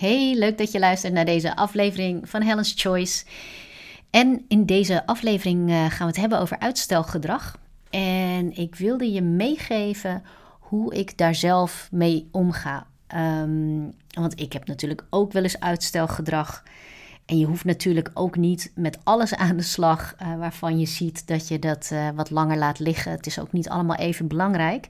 Hey, leuk dat je luistert naar deze aflevering van Helen's Choice. En in deze aflevering eh, gaan we het hebben over uitstelgedrag. En ik wilde je meegeven hoe ik daar zelf mee omga. Ehm, want ik heb natuurlijk ook wel eens uitstelgedrag. En je hoeft natuurlijk ook niet met alles aan de slag uh, waarvan je ziet dat je dat uh, wat langer laat liggen. Het is ook niet allemaal even belangrijk.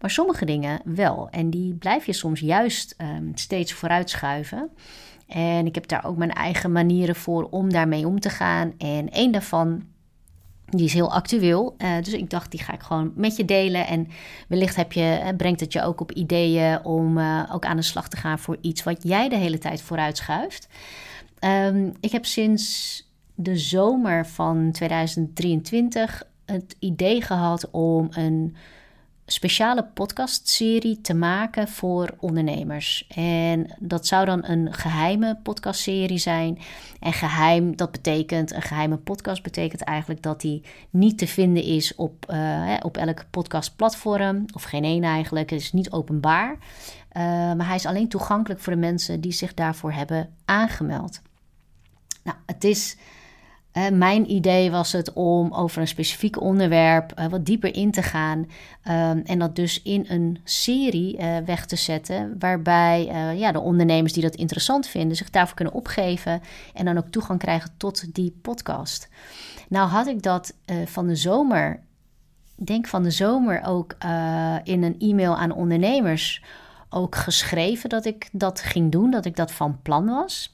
Maar sommige dingen wel. En die blijf je soms juist um, steeds vooruitschuiven. En ik heb daar ook mijn eigen manieren voor om daarmee om te gaan. En één daarvan die is heel actueel. Uh, dus ik dacht, die ga ik gewoon met je delen. En wellicht heb je, brengt het je ook op ideeën om ook aan de slag te gaan voor iets wat jij de hele tijd vooruit schuift. Um, ik heb sinds de zomer van 2023 het idee gehad om een speciale podcastserie te maken voor ondernemers. En dat zou dan een geheime podcastserie zijn. En geheim, dat betekent, een geheime podcast betekent eigenlijk dat die niet te vinden is op, uh, op elk podcastplatform. Of geen één eigenlijk. Het is niet openbaar. Uh, maar hij is alleen toegankelijk voor de mensen die zich daarvoor hebben aangemeld. Nou, het is. Mijn idee was het om over een specifiek onderwerp uh, wat dieper in te gaan. Um, en dat dus in een serie uh, weg te zetten. Waarbij ja, de ondernemers die dat interessant vinden zich daarvoor kunnen opgeven. En dan ook toegang krijgen tot die podcast. Nou had ik dat van de zomer. Denk van de zomer ook in een e-mail aan ondernemers ook geschreven dat ik dat ging doen, dat ik dat van plan was.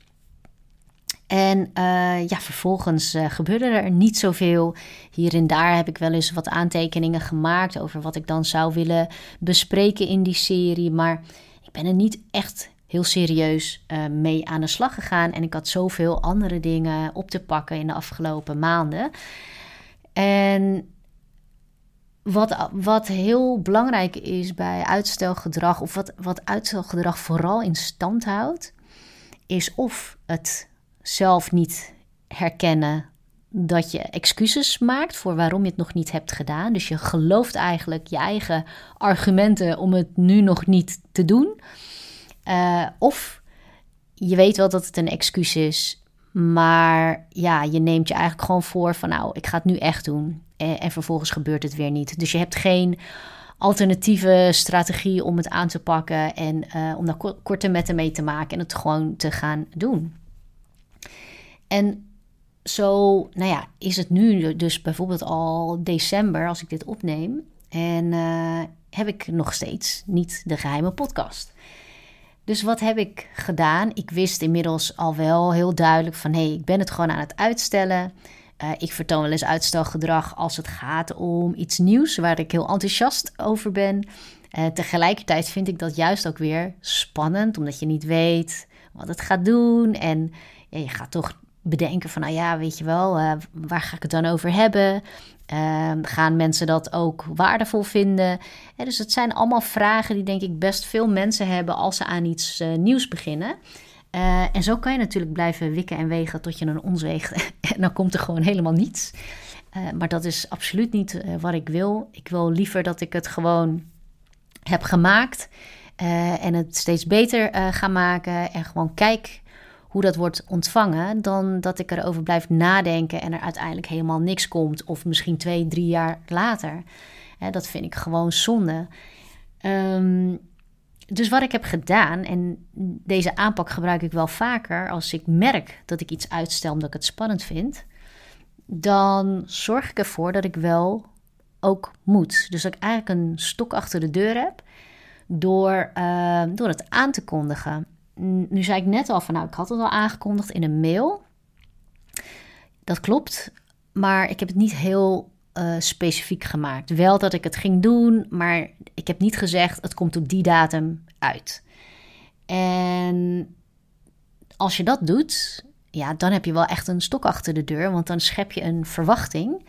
En uh, ja, vervolgens uh, gebeurde er niet zoveel. Hier en daar heb ik wel eens wat aantekeningen gemaakt over wat ik dan zou willen bespreken in die serie. Maar ik ben er niet echt heel serieus uh, mee aan de slag gegaan. En ik had zoveel andere dingen op te pakken in de afgelopen maanden. En wat, wat heel belangrijk is bij uitstelgedrag, of wat, wat uitstelgedrag vooral in stand houdt, is of het zelf niet herkennen dat je excuses maakt voor waarom je het nog niet hebt gedaan. Dus je gelooft eigenlijk je eigen argumenten om het nu nog niet te doen. Uh, of je weet wel dat het een excuus is, maar ja, je neemt je eigenlijk gewoon voor van nou, ik ga het nu echt doen. En, en vervolgens gebeurt het weer niet. Dus je hebt geen alternatieve strategie om het aan te pakken en uh, om daar korte metten mee te maken en het gewoon te gaan doen. En zo, nou ja, is het nu dus bijvoorbeeld al december als ik dit opneem. En uh, heb ik nog steeds niet de geheime podcast. Dus wat heb ik gedaan? Ik wist inmiddels al wel heel duidelijk van hé, hey, ik ben het gewoon aan het uitstellen. Uh, ik vertoon wel eens uitstelgedrag als het gaat om iets nieuws waar ik heel enthousiast over ben. Uh, tegelijkertijd vind ik dat juist ook weer spannend, omdat je niet weet wat het gaat doen. En ja, je gaat toch bedenken van, nou ja, weet je wel, uh, waar ga ik het dan over hebben? Uh, gaan mensen dat ook waardevol vinden? Dus het zijn allemaal vragen die denk ik best veel mensen hebben als ze aan iets uh, nieuws beginnen. Uh, en zo kan je natuurlijk blijven wikken en wegen tot je een ons weegt. en dan komt er gewoon helemaal niets. maar dat is absoluut niet wat ik wil. Ik wil liever dat ik het gewoon heb gemaakt. en het steeds beter ga maken. En gewoon kijk hoe dat wordt ontvangen, dan dat ik erover blijf nadenken en er uiteindelijk helemaal niks komt. Of misschien twee, drie jaar later. dat vind ik gewoon zonde. Um, dus wat ik heb gedaan, en deze aanpak gebruik ik wel vaker als ik merk dat ik iets uitstel omdat ik het spannend vind, dan zorg ik ervoor dat ik wel ook moet. Dus dat ik eigenlijk een stok achter de deur heb door, uh, door het aan te kondigen nu zei ik net al van, nou, ik had het al aangekondigd in een mail. Dat klopt, maar ik heb het niet heel uh, specifiek gemaakt. Wel dat ik het ging doen, maar ik heb niet gezegd, het komt op die datum uit. En als je dat doet, ja, dan heb je wel echt een stok achter de deur, want dan schep je een verwachting.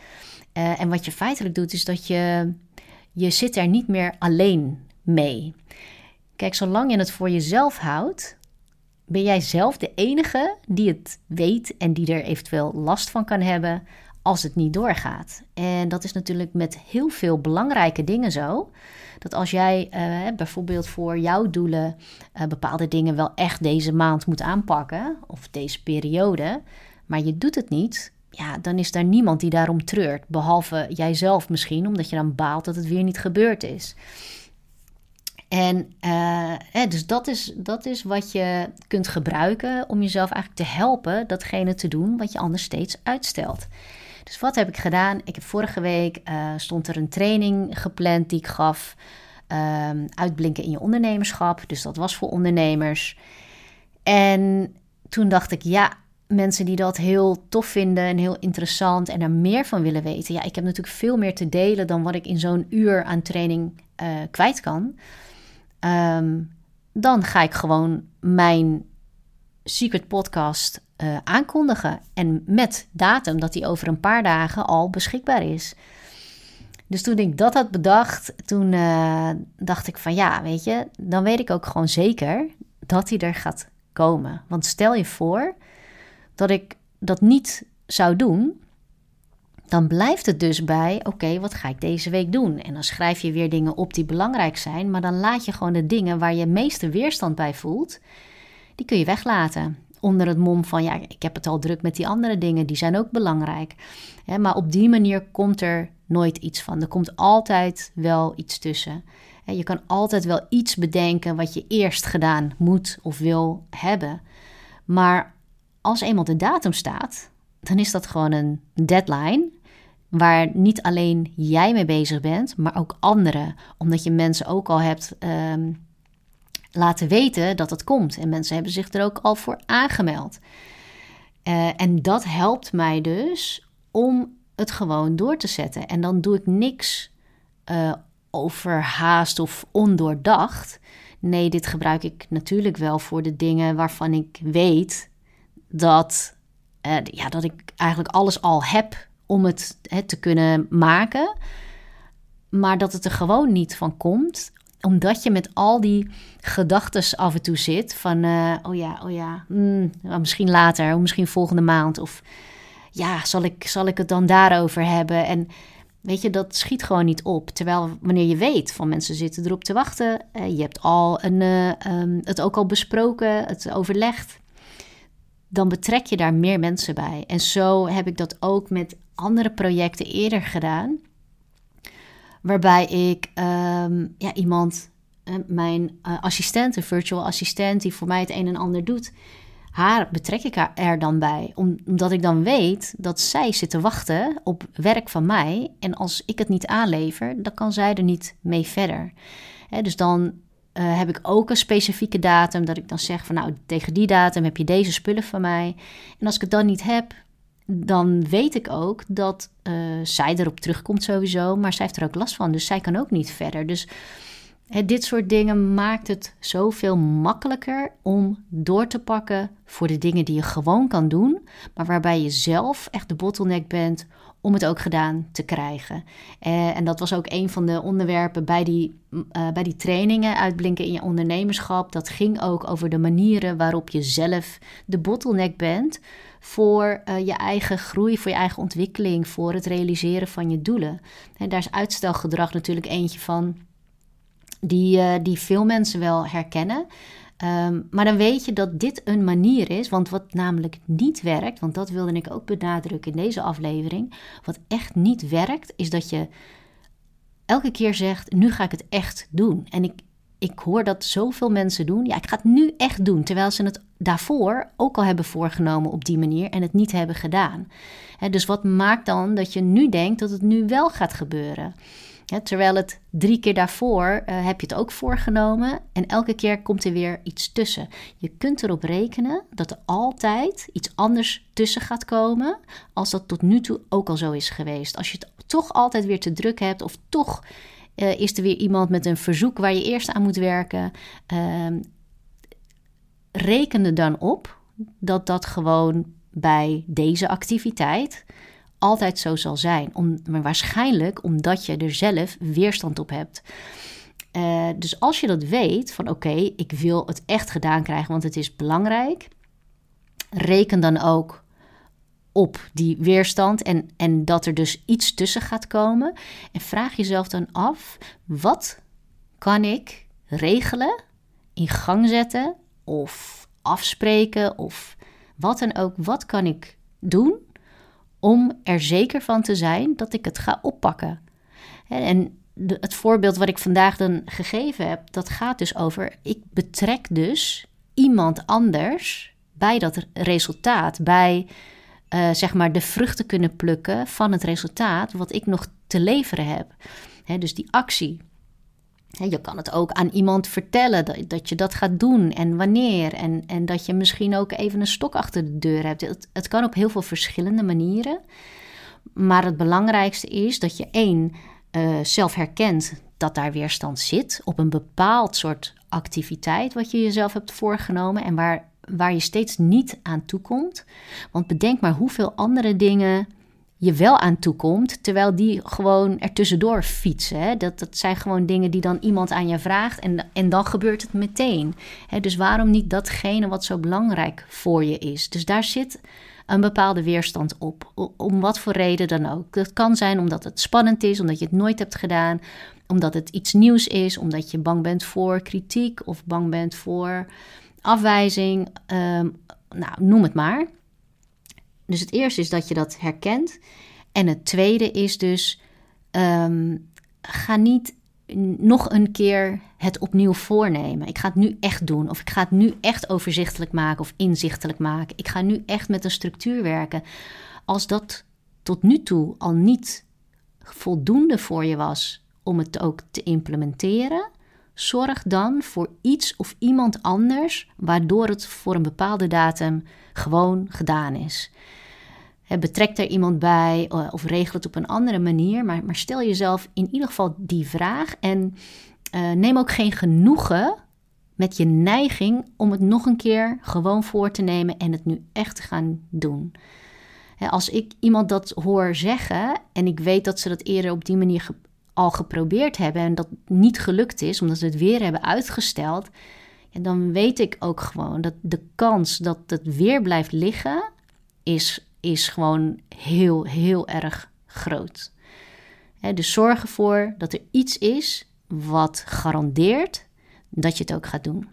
Uh, en wat je feitelijk doet, is dat je, je zit er niet meer alleen mee. Kijk, zolang je het voor jezelf houdt, ben jij zelf de enige die het weet en die er eventueel last van kan hebben als het niet doorgaat. En dat is natuurlijk met heel veel belangrijke dingen zo. dat als jij uh, bijvoorbeeld voor jouw doelen uh, bepaalde dingen wel echt deze maand moet aanpakken, of deze periode, maar je doet het niet, ja, dan is daar niemand die daarom treurt. Behalve jijzelf misschien, omdat je dan baalt dat het weer niet gebeurd is. En uh, dus dat is, dat is wat je kunt gebruiken om jezelf eigenlijk te helpen datgene te doen wat je anders steeds uitstelt. Dus wat heb ik gedaan? Ik heb vorige week uh, stond er een training gepland die ik gaf. Um, uitblinken in je ondernemerschap. Dus dat was voor ondernemers. En toen dacht ik, ja, mensen die dat heel tof vinden en heel interessant en er meer van willen weten. Ja, ik heb natuurlijk veel meer te delen dan wat ik in zo'n uur aan training uh, kwijt kan. Um, dan ga ik gewoon mijn Secret Podcast uh, aankondigen. En met datum dat die over een paar dagen al beschikbaar is. Dus toen ik dat had bedacht, toen uh, dacht ik van ja, weet je, dan weet ik ook gewoon zeker dat hij er gaat komen. Want stel je voor dat ik dat niet zou doen, dan blijft het dus bij: oké, wat ga ik deze week doen? En dan schrijf je weer dingen op die belangrijk zijn, maar dan laat je gewoon de dingen waar je meeste weerstand bij voelt, die kun je weglaten. Onder het mom van: ja, ik heb het al druk met die andere dingen, die zijn ook belangrijk. maar op die manier komt er nooit iets van. Er komt altijd wel iets tussen. je kan altijd wel iets bedenken wat je eerst gedaan moet of wil hebben. Maar als eenmaal de datum staat, dan is dat gewoon een deadline waar niet alleen jij mee bezig bent, maar ook anderen. Omdat je mensen ook al hebt um, laten weten dat het komt. En mensen hebben zich er ook al voor aangemeld. Uh, en dat helpt mij dus om het gewoon door te zetten. En dan doe ik niks uh, overhaast of ondoordacht. Nee, dit gebruik ik natuurlijk wel voor de dingen waarvan ik weet dat, uh, ja, dat ik eigenlijk alles al heb om het te kunnen maken. Maar dat het er gewoon niet van komt. Omdat je met al die gedachten af en toe zit. Van, uh, oh ja, oh ja, mm, misschien later, misschien volgende maand. Of ja, zal ik, zal ik het dan daarover hebben? En weet je, dat schiet gewoon niet op. Terwijl wanneer je weet van mensen zitten erop te wachten. Uh, je hebt al een, uh, um, het ook al besproken, het overlegd dan betrek je daar meer mensen bij. En zo heb ik dat ook met andere projecten eerder gedaan. Waarbij ik um, ja, iemand, uh, mijn uh, assistent, een virtual assistent, die voor mij het een en ander doet, haar betrek ik er dan bij. Omdat ik dan weet dat zij zit te wachten op werk van mij. En als ik het niet aanlever, dan kan zij er niet mee verder. dus dan uh, heb ik ook een specifieke datum dat ik dan zeg van nou tegen die datum heb je deze spullen van mij. En als ik het dan niet heb, dan weet ik ook dat uh, zij erop terugkomt sowieso, maar zij heeft er ook last van, dus zij kan ook niet verder. Dus hè, dit soort dingen maakt het zoveel makkelijker om door te pakken voor de dingen die je gewoon kan doen, maar waarbij je zelf echt de bottleneck bent om het ook gedaan te krijgen. Uh, en dat was ook een van de onderwerpen bij die, uh, bij die trainingen uitblinken in je ondernemerschap. Dat ging ook over de manieren waarop je zelf de bottleneck bent voor uh, je eigen groei, voor je eigen ontwikkeling, voor het realiseren van je doelen. En daar is uitstelgedrag natuurlijk eentje van, die, die veel mensen wel herkennen. Um, maar dan weet je dat dit een manier is, want wat namelijk niet werkt, want dat wilde ik ook benadrukken in deze aflevering. Wat echt niet werkt, is dat je elke keer zegt: Nu ga ik het echt doen. En ik, ik hoor dat zoveel mensen doen. Ja, ik ga het nu echt doen. Terwijl ze het daarvoor ook al hebben voorgenomen op die manier en het niet hebben gedaan. dus wat maakt dan dat je nu denkt dat het nu wel gaat gebeuren? Terwijl het drie keer daarvoor uh, heb je het ook voorgenomen en elke keer komt er weer iets tussen. Je kunt erop rekenen dat er altijd iets anders tussen gaat komen als dat tot nu toe ook al zo is geweest. Als je het toch altijd weer te druk hebt of toch uh, is er weer iemand met een verzoek waar je eerst aan moet werken, uh, reken er dan op dat dat gewoon bij deze activiteit altijd zo zal zijn. Maar waarschijnlijk omdat je er zelf weerstand op hebt. Uh, dus als je dat weet, van oké, ik wil het echt gedaan krijgen, want het is belangrijk. Reken dan ook op die weerstand en, en dat er dus iets tussen gaat komen. En vraag jezelf dan af, wat kan ik regelen, in gang zetten of afspreken of wat dan ook? Wat kan ik doen om er zeker van te zijn dat ik het ga oppakken? En het voorbeeld wat ik vandaag dan gegeven heb, dat gaat dus over: ik betrek dus iemand anders bij dat resultaat, bij uh, zeg maar de vruchten kunnen plukken van het resultaat wat ik nog te leveren heb. dus die actie. Je kan het ook aan iemand vertellen dat, dat je dat gaat doen en wanneer. En, en dat je misschien ook even een stok achter de deur hebt. Het, het kan op heel veel verschillende manieren. Maar het belangrijkste is dat je één uh, zelf herkent dat daar weerstand zit op een bepaald soort activiteit wat je jezelf hebt voorgenomen en waar, waar je steeds niet aan toekomt. Want bedenk maar hoeveel andere dingen je wel aan toekomt, terwijl die gewoon ertussendoor fietsen. Hè? Dat, dat zijn gewoon dingen die dan iemand aan je vraagt en, en dan gebeurt het meteen. Hè? Dus waarom niet datgene wat zo belangrijk voor je is? Dus daar zit een bepaalde weerstand op, om wat voor reden dan ook. Dat kan zijn omdat het spannend is, omdat je het nooit hebt gedaan, omdat het iets nieuws is, omdat je bang bent voor kritiek of bang bent voor afwijzing. Um, nou, noem het maar. Dus het eerste is dat je dat herkent. En het tweede is dus: um, ga niet nog een keer het opnieuw voornemen. Ik ga het nu echt doen. Of ik ga het nu echt overzichtelijk maken of inzichtelijk maken. Ik ga nu echt met een structuur werken. Als dat tot nu toe al niet voldoende voor je was om het ook te implementeren, zorg dan voor iets of iemand anders waardoor het voor een bepaalde datum gewoon gedaan is. Betrek er iemand bij eh, of regel het op een andere manier, maar, maar stel jezelf in ieder geval die vraag en uh, neem ook geen genoegen met je neiging om het nog een keer gewoon voor te nemen en het nu echt te gaan doen. Als ik iemand dat hoor zeggen en ik weet dat ze dat eerder op die manier al geprobeerd hebben en dat niet gelukt is, omdat ze het weer hebben uitgesteld, ja, dan weet ik ook gewoon dat de kans dat het weer blijft liggen is, is gewoon heel, heel erg groot. dus zorg ervoor dat er iets is wat garandeert dat je het ook gaat doen.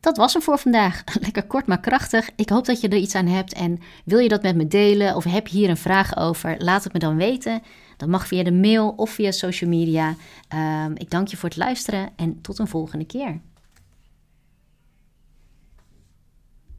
Dat was hem voor vandaag. Lekker kort maar krachtig. Ik hoop dat je er iets aan hebt. En wil je dat met me delen of heb je hier een vraag over? Laat het me dan weten. Dat mag via de mail of via social media. Um, ik dank je voor het luisteren en tot een volgende keer.